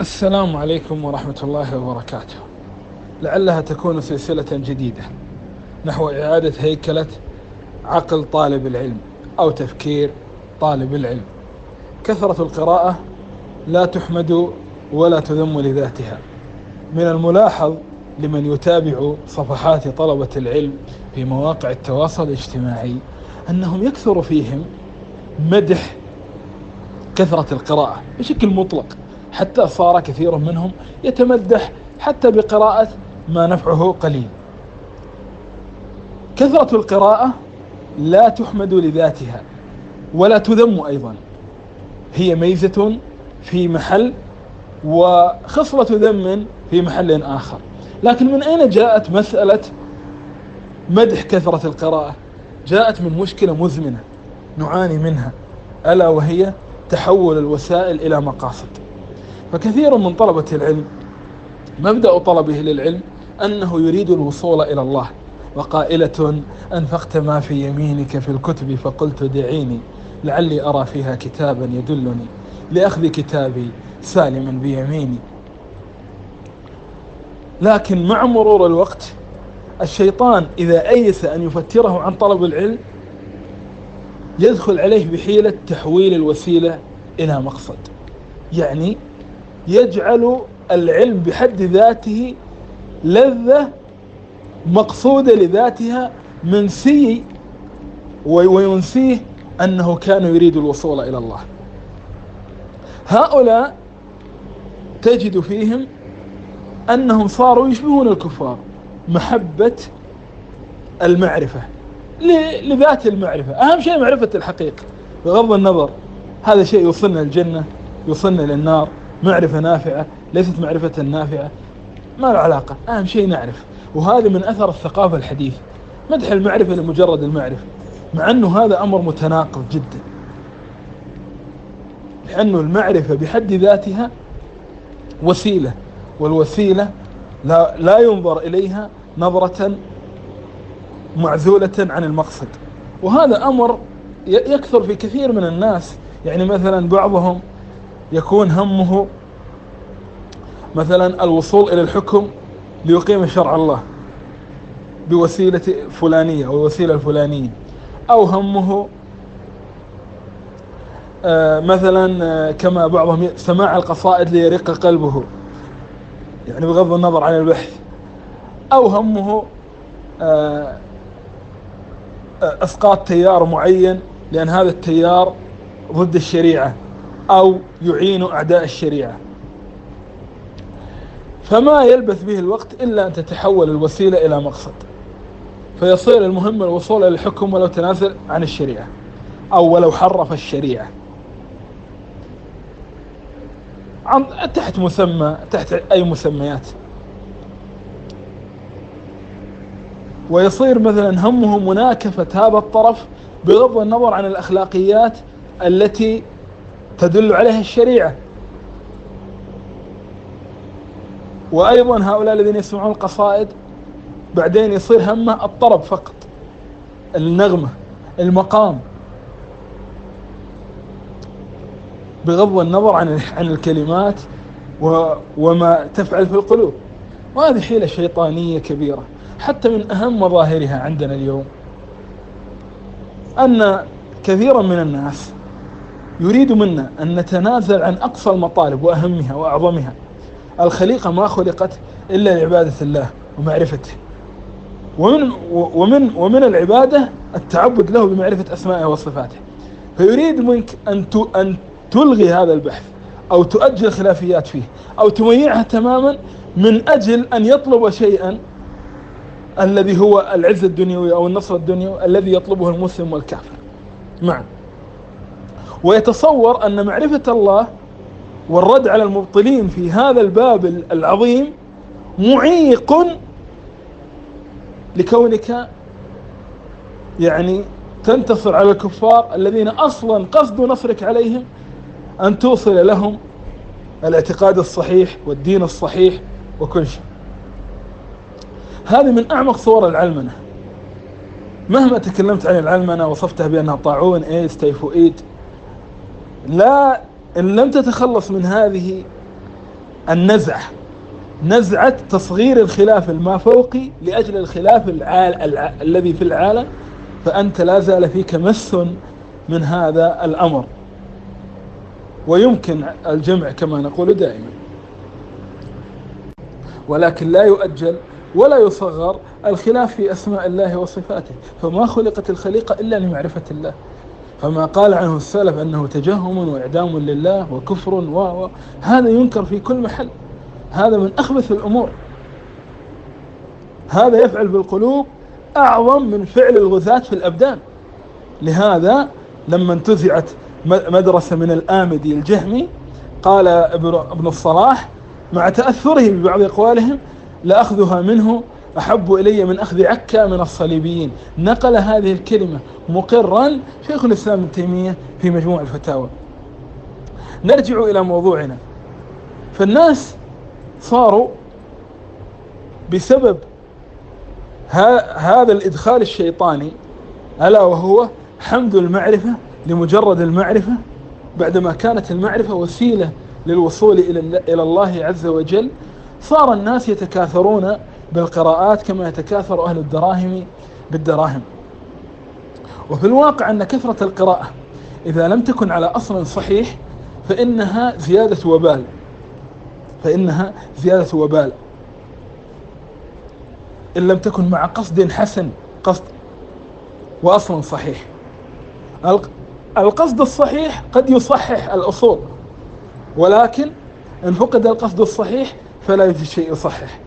السلام عليكم ورحمة الله وبركاته. لعلها تكون سلسلة جديدة نحو إعادة هيكلة عقل طالب العلم أو تفكير طالب العلم. كثرة القراءة لا تحمد ولا تذم لذاتها. من الملاحظ لمن يتابع صفحات طلبة العلم في مواقع التواصل الاجتماعي أنهم يكثر فيهم مدح كثرة القراءة بشكل مطلق. حتى صار كثير منهم يتمدح حتى بقراءة ما نفعه قليل. كثرة القراءة لا تحمد لذاتها ولا تذم أيضا. هي ميزة في محل وخصلة ذم في محل آخر. لكن من أين جاءت مسألة مدح كثرة القراءة؟ جاءت من مشكلة مزمنة نعاني منها ألا وهي تحول الوسائل إلى مقاصد. فكثير من طلبة العلم مبدأ طلبه للعلم أنه يريد الوصول إلى الله. وقائلة أنفقت ما في يمينك في الكتب فقلت دعيني لعلي أرى فيها كتابا يدلني لأخذ كتابي سالما بيميني. لكن مع مرور الوقت الشيطان إذا أيس أن يفتره عن طلب العلم يدخل عليه بحيلة تحويل الوسيلة إلى مقصد. يعني يجعل العلم بحد ذاته لذة مقصودة لذاتها منسي وينسيه أنه كان يريد الوصول إلى الله. هؤلاء تجد فيهم أنهم صاروا يشبهون الكفار محبة المعرفة. لذات المعرفة. أهم شيء معرفة الحقيقة بغض النظر هذا شيء يوصلنا الجنة يوصلنا للنار. معرفة نافعة ليست معرفة نافعة. ما له علاقة أهم شيء نعرف. وهذا من أثر الثقافة الحديثة. مدح المعرفة لمجرد المعرفة مع أنه هذا أمر متناقض جدا. لأنه المعرفة بحد ذاتها وسيلة والوسيلة لا, لا ينظر إليها نظرة معزولة عن المقصد. وهذا أمر يكثر في كثير من الناس. يعني مثلا بعضهم يكون همه مثلا الوصول إلى الحكم ليقيم شرع الله بوسيلة فلانية أو الوسيلة الفلانية. أو همه آه، مثلا آه، كما بعضهم سماع القصائد ليرق قلبه يعني بغض النظر عن البحث. أو همه آه، إسقاط تيار معين لأن هذا التيار ضد الشريعة. أو يعين أعداء الشريعة. فما يلبث به الوقت إلا أن تتحول الوسيلة إلى مقصد. فيصير المهم الوصول إلى الحكم ولو تنازل عن الشريعة أو ولو حرف الشريعة. تحت مسمى تحت أي مسميات. ويصير مثلا همه مناكفة هذا الطرف بغض النظر عن الأخلاقيات التي تدل عليها الشريعة. وأيضا هؤلاء الذين يسمعون القصائد بعدين يصير همه الطرب فقط النغمة المقام. بغض النظر عن عن الكلمات وما تفعل في القلوب. وهذه حيلة شيطانية كبيرة حتى من أهم مظاهرها عندنا اليوم أن كثيرا من الناس يريد منا أن نتنازل عن أقصى المطالب وأهمها وأعظمها. الخليقة ما خلقت إلا لعبادة الله ومعرفته. ومن ومن ومن العبادة التعبد له بمعرفة أسمائه وصفاته. فيريد منك أن أن تلغي هذا البحث أو تؤجل خلافيات فيه أو تميعها تماما من أجل أن يطلب شيئا الذي هو العز الدنيوي أو النصر الدنيوي الذي يطلبه المسلم والكافر. معا ويتصور أن معرفة الله والرد على المبطلين في هذا الباب العظيم معيق لكونك يعني تنتصر على الكفار الذين أصلا قصد نصرك عليهم أن توصل لهم الاعتقاد الصحيح والدين الصحيح وكل شيء. هذه من أعمق صور العلمنة. مهما تكلمت عن العلمنة وصفتها بأنها طاعون إيدز تيفوئيد لا إن لم تتخلص من هذه النزعة نزعة تصغير الخلاف المافوقي لأجل الخلاف العال... الع... الذي في العالم فأنت لا زال فيك مس من هذا الأمر. ويمكن الجمع كما نقول دائما. ولكن لا يؤجل ولا يصغر الخلاف في أسماء الله وصفاته. فما خلقت الخليقة إلا لمعرفة الله. فما قال عنه السلف أنه تجهم وإعدام لله وكفر و... هذا ينكر في كل محل. هذا من أخبث الأمور. هذا يفعل بالقلوب أعظم من فعل الغثاة في الأبدان. لهذا لما انتزعت مدرسة من الآمدي الجهمي قال ابن الصلاح مع تأثره ببعض أقوالهم لأخذها منه أحب إلي من أخذ عكا من الصليبيين. نقل هذه الكلمة مقرا شيخ الإسلام ابن تيمية في مجموع الفتاوى. نرجع إلى موضوعنا. فالناس صاروا بسبب هذا الإدخال الشيطاني ألا وهو حمد المعرفة لمجرد المعرفة بعدما كانت المعرفة وسيلة للوصول إلى الله عز وجل صار الناس يتكاثرون بالقراءات كما يتكاثر أهل الدراهم بالدراهم. وفي الواقع أن كثرة القراءة إذا لم تكن على أصل صحيح فإنها زيادة وبال. فإنها زيادة وبال. إن لم تكن مع قصد حسن قصد وأصل صحيح. القصد الصحيح قد يصحح الأصول ولكن إن فقد القصد الصحيح فلا يوجد شيء يصحح.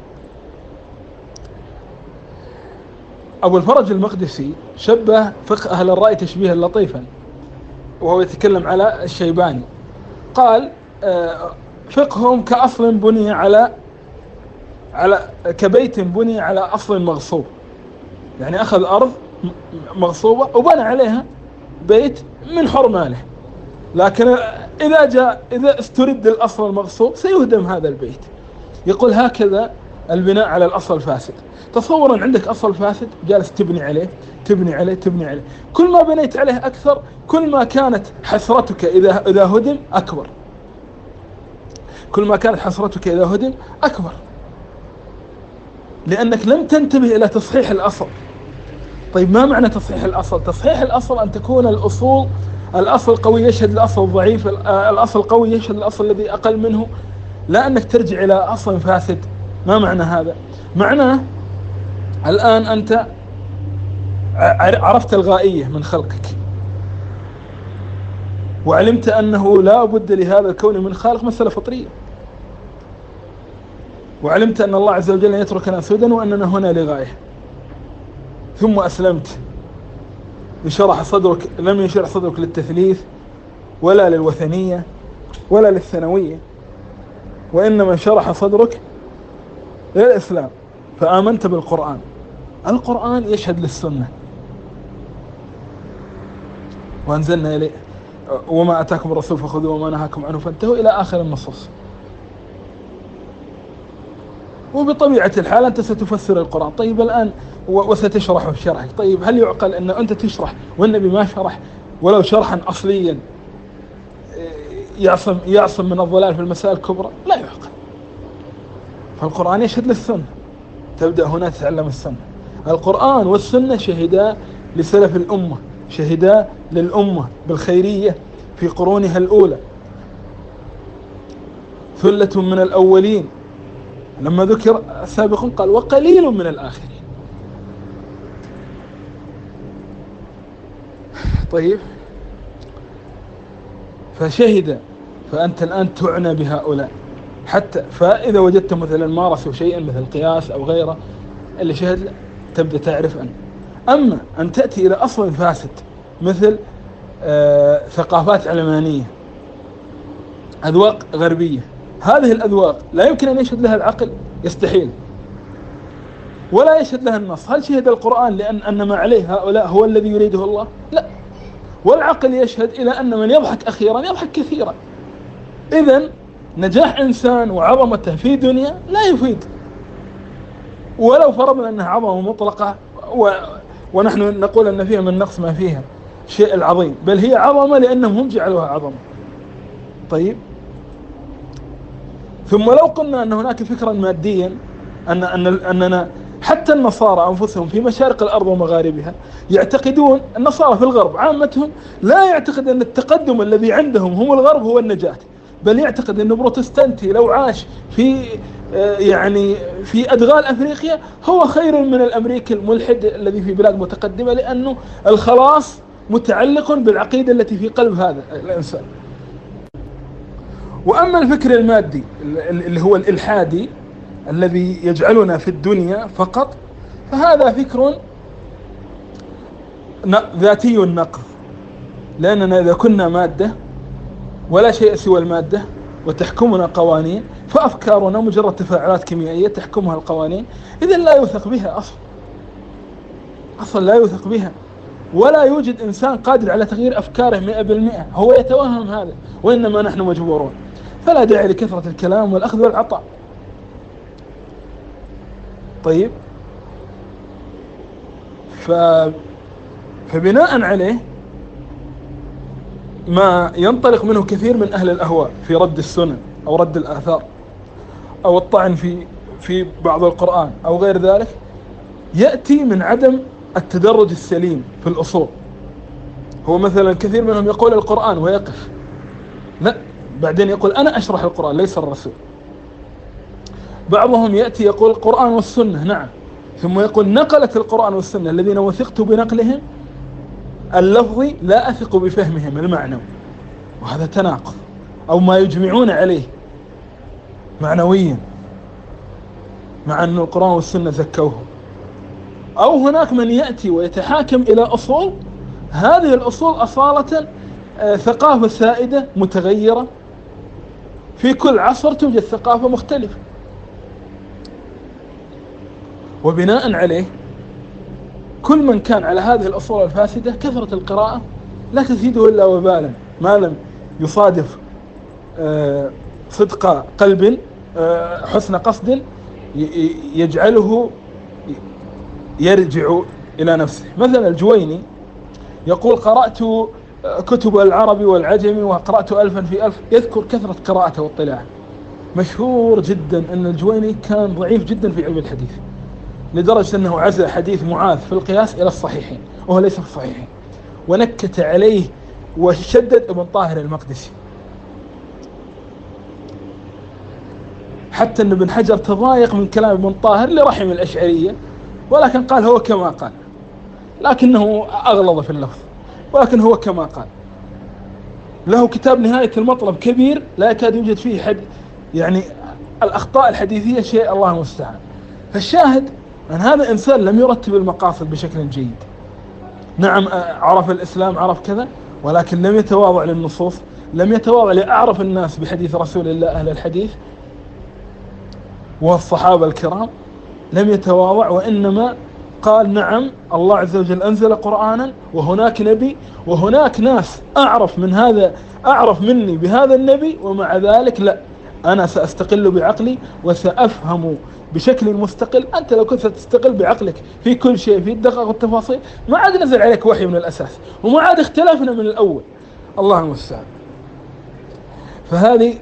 أبو الفرج المقدسي شبه فقه أهل الرأي تشبيها لطيفا وهو يتكلم على الشيباني. قال آه، فقههم كأصل بني على على كبيت بني على أصل مغصوب. يعني أخذ أرض مغصوبة وبنى عليها بيت من حر ماله لكن إذا جاء إذا استرد الأصل المغصوب سيهدم هذا البيت. يقول هكذا البناء على الأصل الفاسد. تصور عندك أصل فاسد جالس تبني عليه تبني عليه تبني عليه. كل ما بنيت عليه أكثر كل ما كانت حسرتك إذا إذا هدم أكبر. كل ما كانت حسرتك إذا هدم أكبر. لأنك لم تنتبه إلى تصحيح الأصل. طيب ما معنى تصحيح الأصل؟ تصحيح الأصل أن تكون الأصول الأصل القوي يشهد الأصل الضعيف الأصل القوي يشهد الأصل الذي أقل منه. لا أنك ترجع إلى أصل فاسد. ما معنى هذا؟ معناه الآن أنت عرفت الغائية من خلقك. وعلمت أنه لا بد لهذا الكون من خالق مسألة فطرية وعلمت أن الله عز وجل يتركنا سدى وأننا هنا لغاية. ثم أسلمت انشرح صدرك لم ينشرح صدرك للتثليث ولا للوثنية ولا للثانوية. وإنما انشرح صدرك للإسلام. فآمنت بالقرآن. القرآن يشهد للسنة. وأنزلنا إليه. وما أتاكم الرسول فخذوه وما نهاكم عنه فانتهوا إلى آخر النصوص. وبطبيعة الحال أنت ستفسر القرآن. طيب الآن وستشرح شرحك طيب هل يعقل أن أنت تشرح والنبي ما شرح؟ ولو شرحا أصليا يعصم يعصم من الضلال في المسائل الكبرى؟ لا يعقل. فالقرآن يشهد للسنة. تبدأ هنا تتعلم السنة. القرآن والسنة شهدا لسلف الأمة شهدا للأمة بالخيرية في قرونها الأولى. ثلة من الأولين. لما ذكر السابقون قال وقليل من الآخرين. طيب. فشهد فأنت الآن تعنى بهؤلاء. حتى فإذا وجدت مثلا مارسوا شيئا مثل القياس أو غيره اللي شهد تبدأ تعرف أن. أما أن تأتي إلى أصل فاسد مثل آه ثقافات علمانية أذواق غربية. هذه الأذواق لا يمكن أن يشهد لها العقل يستحيل. ولا يشهد لها النص. هل شهد القرآن لأن أن ما عليه هؤلاء هو الذي يريده الله؟ لا. والعقل يشهد إلى أن من يضحك أخيرا يضحك كثيرا. إذا نجاح إنسان وعظمته في دنيا لا يفيد. ولو فرضنا أنها عظمة مطلقة و ونحن نقول أن فيها من نقص ما فيها. شيء العظيم. بل هي عظمة لأنهم هم جعلوها عظمة. طيب. ثم لو قلنا أن هناك فكرا ماديا أن أن أننا حتى النصارى أنفسهم في مشارق الأرض ومغاربها يعتقدون النصارى في الغرب عامتهم لا يعتقد أن التقدم الذي عندهم هم الغرب هو النجاة. بل يعتقد أن بروتستانتي لو عاش في يعني في أدغال أفريقيا هو خير من الأمريكي الملحد الذي في بلاد متقدمة لأنه الخلاص متعلق بالعقيدة التي في قلب هذا الإنسان. وأما الفكر المادي اللي هو الإلحادي الذي يجعلنا في الدنيا فقط فهذا فكر ذاتي النقض لأننا إذا كنا مادة ولا شيء سوى المادة وتحكمنا قوانين فأفكارنا مجرد تفاعلات كيميائية تحكمها القوانين. إذا لا يوثق بها أصلا. أصلا لا يوثق بها. ولا يوجد إنسان قادر على تغيير أفكاره مئة بالمئة. هو يتوهم هذا وإنما نحن مجبورون. فلا داعي لكثرة الكلام والأخذ والعطاء. طيب. ف فبناء عليه ما ينطلق منه كثير من أهل الأهواء في رد السنن أو رد الآثار أو الطعن في في بعض القرآن أو غير ذلك يأتي من عدم التدرج السليم في الأصول. هو مثلا كثير منهم يقول القرآن ويقف. لا بعدين يقول أنا أشرح القرآن ليس الرسول. بعضهم يأتي يقول القرآن والسنة نعم. ثم يقول نقلت القرآن والسنة الذين وثقت بنقلهم اللفظي لا أثق بفهمهم المعنوي. وهذا تناقض. أو ما يجمعون عليه معنويا. مع أن القرآن والسنة زكوهم. أو هناك من يأتي ويتحاكم إلى أصول. هذه الأصول أصالة آه، ثقافة سائدة متغيرة. في كل عصر توجد ثقافة مختلفة. وبناء عليه كل من كان على هذه الأصول الفاسدة كثرة القراءة لا تزيده إلا وبالا. ما لم يصادف آه، صدق قلب آه، حسن قصد يجعله يرجع إلى نفسه. مثلا الجويني يقول قرأت آه، كتب العربي والعجمي وقرأت ألفا في ألف. يذكر كثرة قراءته واطلاعه. مشهور جدا أن الجويني كان ضعيف جدا في علم الحديث. لدرجة أنه عزى حديث معاذ في القياس إلى الصحيحين وهو ليس في الصحيحين. ونكت عليه وشدد ابن طاهر المقدسي. حتى أن ابن حجر تضايق من كلام ابن طاهر لرحم الأشعرية ولكن قال هو كما قال. لكنه أغلظ في اللفظ ولكن هو كما قال. له كتاب نهاية المطلب كبير لا يكاد يوجد فيه حد يعني الأخطاء الحديثية شيء الله المستعان. فالشاهد أن هذا إنسان لم يرتب المقاصد بشكل جيد. نعم عرف الإسلام عرف كذا ولكن لم يتواضع للنصوص لم يتواضع لأعرف الناس بحديث رسول الله أهل الحديث والصحابة الكرام لم يتواضع وإنما قال نعم الله عز وجل أنزل قرآنا وهناك نبي وهناك ناس أعرف من هذا أعرف مني بهذا النبي ومع ذلك لا. أنا سأستقل بعقلي وسأفهم بشكل مستقل. أنت لو كنت تستقل بعقلك في كل شيء في الدقائق والتفاصيل ما عاد نزل عليك وحي من الأساس وما عاد اختلفنا من الأول. الله المستعان. فهذه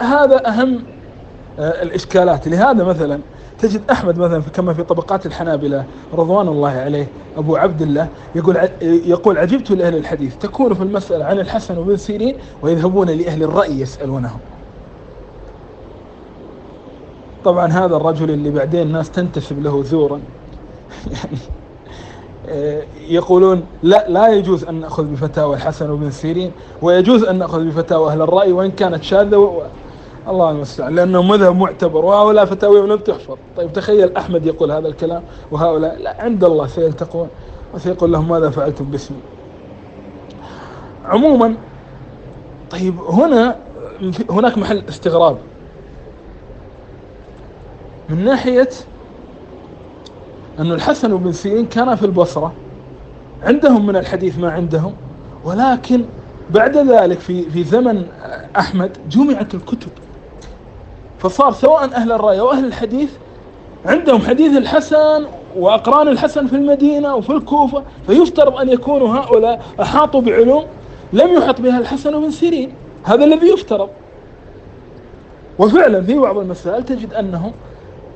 هذا أهم آه، الإشكالات. لهذا مثلا تجد أحمد مثلا كما في طبقات الحنابلة رضوان الله عليه أبو عبد الله يقول يقول عجبت لأهل الحديث تكون في المسألة عن الحسن وابن سيرين ويذهبون لأهل الرأي يسألونهم. طبعا هذا الرجل اللي بعدين الناس تنتسب له زورا. يعني آه، يقولون لا لا يجوز أن نأخذ بفتاوى الحسن وابن سيرين ويجوز أن نأخذ بفتاوى أهل الرأي وإن كانت شاذة الله المستعان. لأنه مذهب معتبر وهؤلاء فتاويهم لم تحفظ. طيب تخيل أحمد يقول هذا الكلام وهؤلاء لا عند الله سيلتقون. وسيقول لهم ماذا فعلتم باسمي؟ عموما طيب هنا هناك محل استغراب. من ناحية أن الحسن بن سيرين كان في البصرة. عندهم من الحديث ما عندهم ولكن بعد ذلك في في زمن أحمد جمعت الكتب. فصار سواء أهل الرأي أو أهل الحديث عندهم حديث الحسن وأقران الحسن في المدينة وفي الكوفة فيفترض أن يكونوا هؤلاء أحاطوا بعلوم لم يحط بها الحسن بن سيرين. هذا الذي يفترض. وفعلا في بعض المسائل تجد أنهم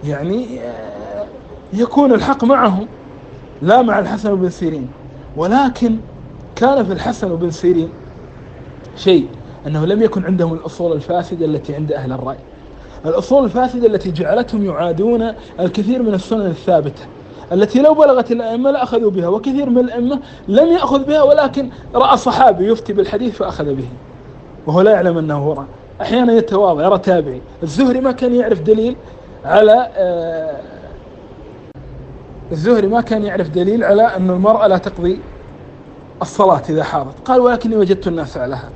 يعني آه، يكون الحق معهم لا مع الحسن بن سيرين. ولكن كان في الحسن بن سيرين شيء أنه لم يكن عندهم الأصول الفاسدة التي عند أهل الرأي. الأصول الفاسدة التي جعلتهم يعادون الكثير من السنن الثابتة التي لو بلغت الأئمة لأخذوا بها وكثير من الأئمة لم يأخذ بها ولكن رأى صحابي يفتي بالحديث فأخذ به. وهو لا يعلم أنه رأى. أحيانا يتواضع يرى تابعي. الزهري ما كان يعرف دليل على آه، الزهري ما كان يعرف دليل على أن المرأة لا تقضي الصلاة إذا حاضت. قال ولكني وجدت الناس على هذا.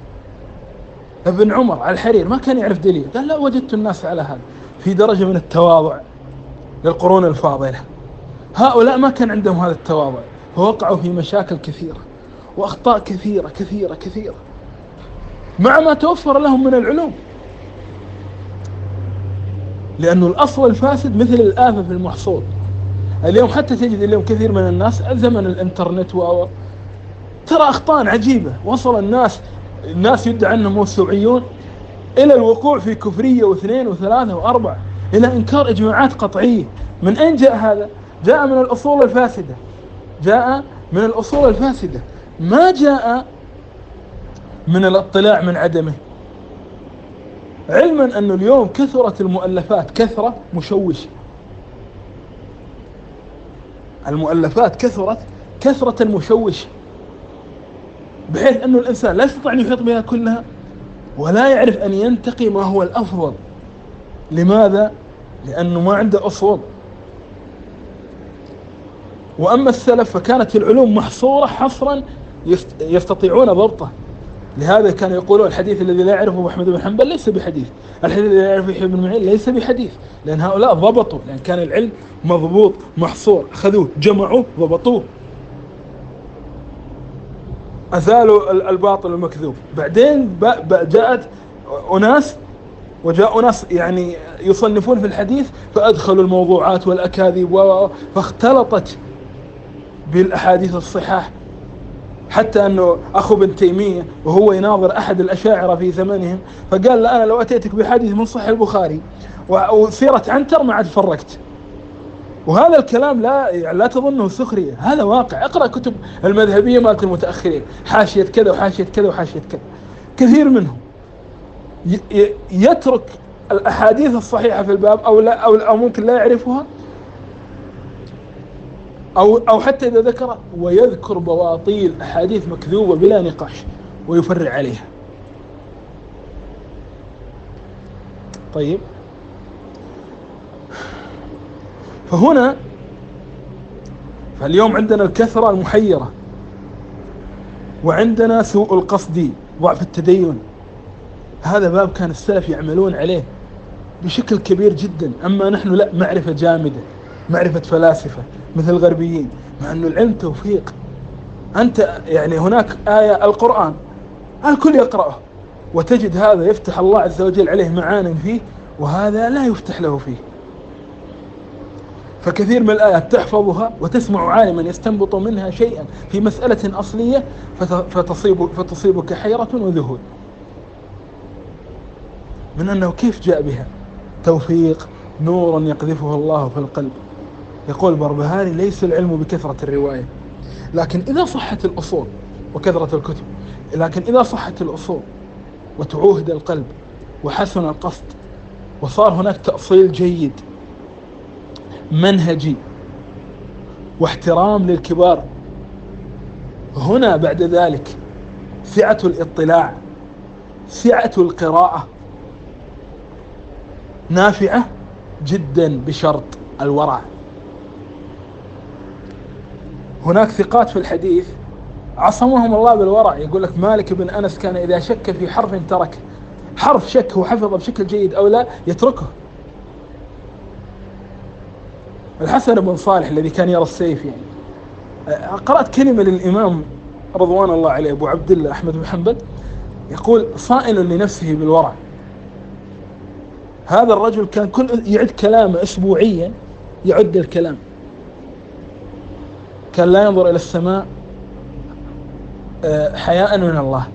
ابن عمر على الحرير ما كان يعرف دليل. قال لا وجدت الناس على هذا. في درجة من التواضع للقرون الفاضلة. هؤلاء ما كان عندهم هذا التواضع. فوقعوا في مشاكل كثيرة وأخطاء كثيرة كثيرة كثيرة. مع ما توفر لهم من العلوم. لأنه الأصل الفاسد مثل الآفة في المحصول. اليوم حتى تجد اليوم كثير من الناس زمن الإنترنت و ترى أخطاء عجيبة. وصل الناس الناس يدعى أنهم موسوعيون إلى الوقوع في كفرية واثنين وثلاثة وأربعة إلى إنكار إجماعات قطعية. من أين جاء هذا؟ جاء من الأصول الفاسدة. جاء من الأصول الفاسدة. ما جاء من الاطلاع من عدمه. علما أن اليوم كثرت المؤلفات كثرة مشوشة. المؤلفات كثرت كثرة مشوشة. بحيث أنه الإنسان لا يستطيع أن يحيط بها كلها ولا يعرف أن ينتقي ما هو الأفضل. لماذا؟ لأنه ما عنده أصول. وأما السلف فكانت العلوم محصورة حصرا يستطيعون ضبطه لهذا كانوا يقولون الحديث الذي لا يعرفه أحمد بن حنبل ليس بحديث. الحديث الذي لا يعرفه يحيى بن معين ليس بحديث. لأن هؤلاء ضبطوا لأن كان العلم مضبوط محصور. أخذوه جمعوه ضبطوه. أزالوا الباطل المكذوب. بعدين جاءت أناس وجاء ناس يعني يصنفون في الحديث فأدخلوا الموضوعات والأكاذيب فاختلطت بالأحاديث الصحاح. حتى أنه أخو ابن تيمية وهو يناظر أحد الأشاعرة في زمنهم فقال له أنا لو أتيتك بحديث من صحيح البخاري وسيرة عنتر ما عاد فرقت. وهذا الكلام لا يعني لا تظنه سخرية هذا واقع. اقرأ كتب المذهبية مالت المتأخرين حاشية كذا وحاشية كذا وحاشية كذا. كثير منهم يترك الأحاديث الصحيحة في الباب أو لا أو, أو ممكن لا يعرفها أو أو حتى إذا ذكر ويذكر بواطيل أحاديث مكذوبة بلا نقاش ويفرع عليها. طيب. فهنا فاليوم عندنا الكثرة المحيرة وعندنا سوء القصد ضعف التدين. هذا باب كان السلف يعملون عليه بشكل كبير جدا. أما نحن لا معرفة جامدة. معرفة فلاسفة مثل الغربيين مع أنه العلم توفيق. أنت يعني هناك آية القرآن الكل يقرأه. وتجد هذا يفتح الله عز وجل عليه معان فيه وهذا لا يفتح له فيه. فكثير من الآيات تحفظها وتسمع عالما يستنبط منها شيئا في مسألة أصلية فتصيب فتصيبك حيرة وذهول. من أنه كيف جاء بها؟ توفيق نور يقذفه الله في القلب. يقول بربهاري ليس العلم بكثرة الرواية لكن إذا صحت الأصول وكثرة الكتب لكن إذا صحت الأصول وتعوهد القلب وحسن القصد وصار هناك تأصيل جيد منهجي واحترام للكبار هنا بعد ذلك سعة الاطلاع سعة القراءة نافعة جدا بشرط الورع. هناك ثقات في الحديث. عصمهم الله بالورع يقول لك مالك بن أنس كان إذا شك في حرف تركه حرف شك هو حفظه بشكل جيد أو لا يتركه. الحسن بن صالح الذي كان يرى السيف يعني. قرأت كلمة للإمام رضوان الله عليه أبو عبد الله أحمد بن حنبل يقول صائل لنفسه بالورع. هذا الرجل كان كل يعد كلامه أسبوعيا يعد الكلام. كان لا ينظر إلى السماء آه، حياء من الله.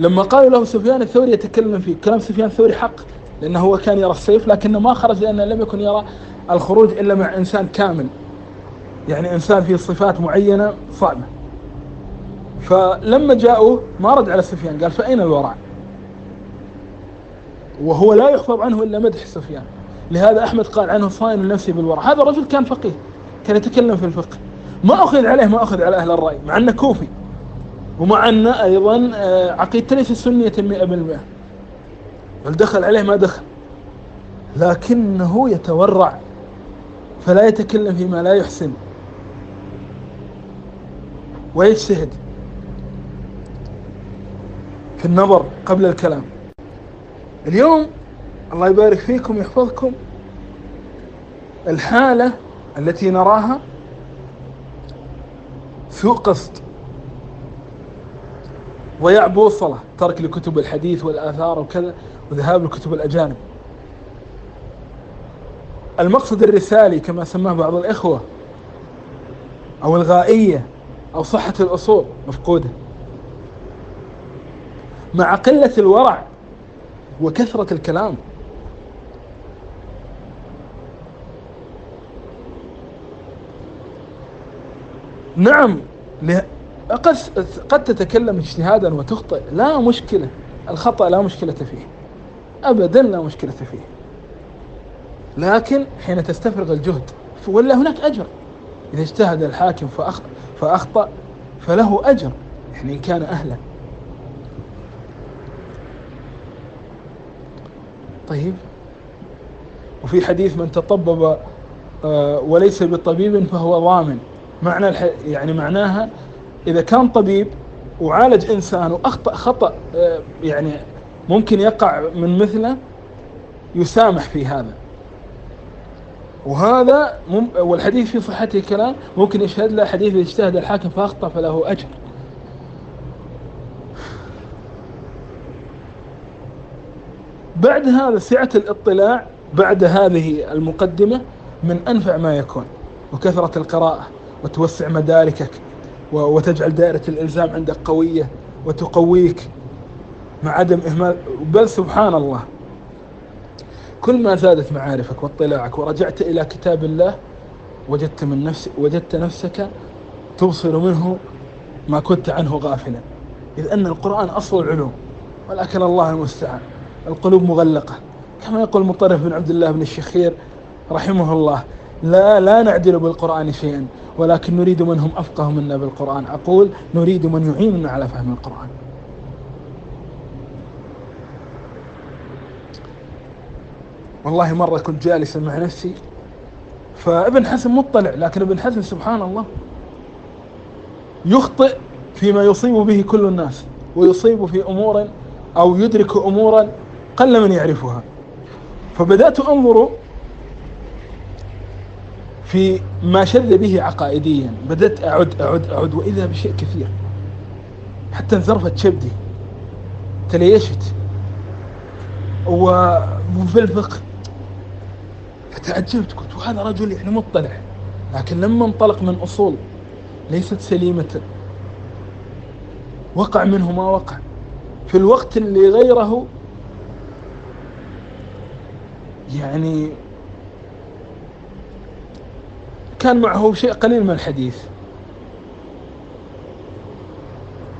لما قالوا له سفيان الثوري يتكلم فيه كلام سفيان الثوري حق لأنه هو كان يرى السيف لكنه ما خرج لأنه لم يكن يرى الخروج إلا مع إنسان كامل. يعني إنسان فيه صفات معينة صعبة فلما جاءوا ما رد على سفيان قال فأين الورع وهو لا يحفظ عنه إلا مدح سفيان. لهذا أحمد قال عنه صائن لنفسه بالورع هذا الرجل كان فقيه. كان يتكلم في الفقه. ما أخذ عليه ما أخذ على أهل الرأي مع أنه كوفي. ومع أن أيضا آه، عقيدته ليست سنية 100% بل دخل عليه؟ ما دخل. لكنه يتورع فلا يتكلم فيما لا يحسن. ويجتهد. في النظر قبل الكلام. اليوم الله يبارك فيكم ويحفظكم الحالة التي نراها سوء قصد. ضياع بوصلة ترك لكتب الحديث والآثار وكذا وذهاب لكتب الأجانب. المقصد الرسالي كما سماه بعض الإخوة أو الغائية أو صحة الأصول مفقودة. مع قلة الورع وكثرة الكلام نعم قد تتكلم اجتهادا وتخطئ لا مشكلة. الخطأ لا مشكلة فيه. أبدا لا مشكلة فيه. لكن حين تستفرغ الجهد ولا هناك أجر. إذا اجتهد الحاكم فأخطأ فله أجر يعني إن كان أهلا. طيب. وفي حديث من تطبب آه، وليس بطبيب فهو ضامن. معنى يعني معناها إذا كان طبيب وعالج إنسان وأخطأ خطأ آه، يعني ممكن يقع من مثله يسامح في هذا. وهذا مم والحديث في صحته كلام ممكن يشهد له حديث اجتهد الحاكم فأخطأ فله أجر. بعد هذا سعة الاطلاع بعد هذه المقدمة من أنفع ما يكون وكثرة القراءة. وتوسع مداركك وتجعل دائرة الإلزام عندك قوية وتقويك مع عدم إهمال. بل سبحان الله كل ما زادت معارفك واطلاعك ورجعت إلى كتاب الله وجدت من نفسك وجدت نفسك تبصر منه ما كنت عنه غافلا. إذ أن القرآن أصل العلوم ولكن الله المستعان. القلوب مغلقة كما يقول مطرف بن عبد الله بن الشخير رحمه الله لا لا نعدل بالقرآن شيئا ولكن نريد من هم أفقه منا بالقرآن. أقول نريد من يعيننا على فهم القرآن. والله مرة كنت جالسا مع نفسي فابن حزم مطلع لكن ابن حزم سبحان الله يخطئ فيما يصيب به كل الناس ويصيب في أمور أو يدرك أمورا قل من يعرفها. فبدأت أنظر في ما شذ به عقائديا. بدأت أعد أعد أعد وإذا بشيء كثير. حتى انزرفت شبدي. تليشت. وفي الفقه. فتعجبت. قلت وهذا رجل يعني مطلع. لكن لما انطلق من أصول ليست سليمة. وقع منه ما وقع. في الوقت اللي غيره يعني كان معه شيء قليل من الحديث.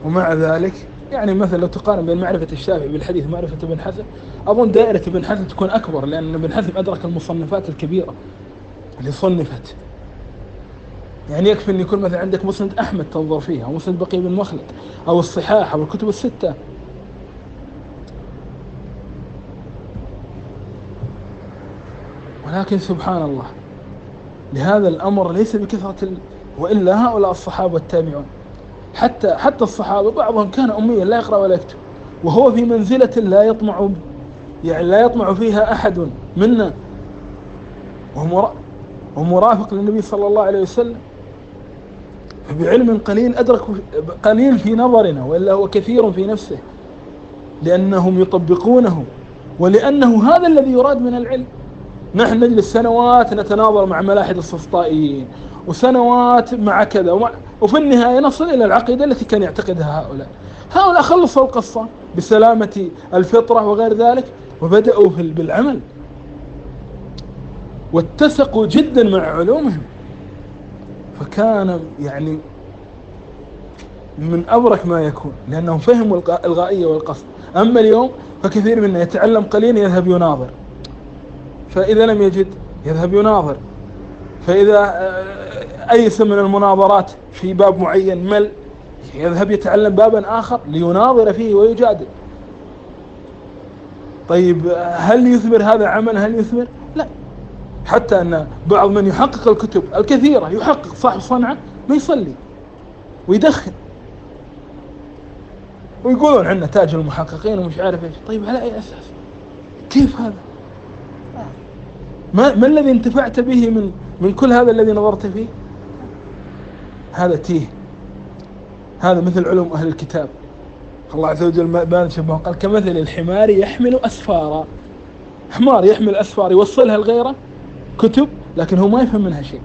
ومع ذلك يعني مثلا لو تقارن بين معرفة الشافعي بالحديث ومعرفة ابن حزم أظن دائرة ابن حزم تكون أكبر لأن ابن حزم أدرك المصنفات الكبيرة اللي صنفت. يعني يكفي أن يكون مثلا عندك مسند أحمد تنظر فيها أو مسند بقي بن مخلد أو الصحاح أو الكتب الستة. ولكن سبحان الله لهذا الأمر ليس بكثرة. وإلا هؤلاء الصحابة والتابعون. حتى حتى الصحابة بعضهم كان أميا لا يقرأ ولا يكتب وهو في منزلة لا يطمع يعني لا يطمع فيها أحد منا. وهو مرافق للنبي صلى الله عليه وسلم. بعلم قليل أدرك قليل في نظرنا وإلا هو كثير في نفسه. لأنهم يطبقونه ولأنه هذا الذي يراد من العلم. نحن نجلس سنوات نتناظر مع ملاحد السفطائيين وسنوات مع كذا ومع وفي النهاية نصل إلى العقيدة التي كان يعتقدها هؤلاء. هؤلاء خلصوا القصة بسلامة الفطرة وغير ذلك وبدأوا بالعمل. واتسقوا جدا مع علومهم. فكان يعني من أبرك ما يكون لأنهم فهموا الغائية والقصد. أما اليوم فكثير منا يتعلم قليلا يذهب يناظر. فإذا لم يجد يذهب يناظر. فإذا آه، أيس من المناظرات في باب معين مل يذهب يتعلم بابا آخر ليناظر فيه ويجادل. طيب هل يثمر هذا عمل هل يثمر؟ لا. حتى أن بعض من يحقق الكتب الكثيرة يحقق صاحب صنعة ما يصلي ويدخن. ويقولون عندنا تاج المحققين ومش عارف إيش. طيب على أي أساس؟ كيف هذا؟ ما, ما الذي انتفعت به من من كل هذا الذي نظرت فيه؟ هذا تيه. هذا مثل علوم أهل الكتاب. الله عز وجل ما شبه قال كمثل الحمار يحمل أسفارا. حمار يحمل أسفار يوصلها لغيره كتب لكن هو ما يفهم منها شيء.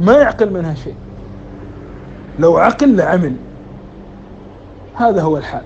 ما يعقل منها شيء. لو عقل لعمل. هذا هو الحال.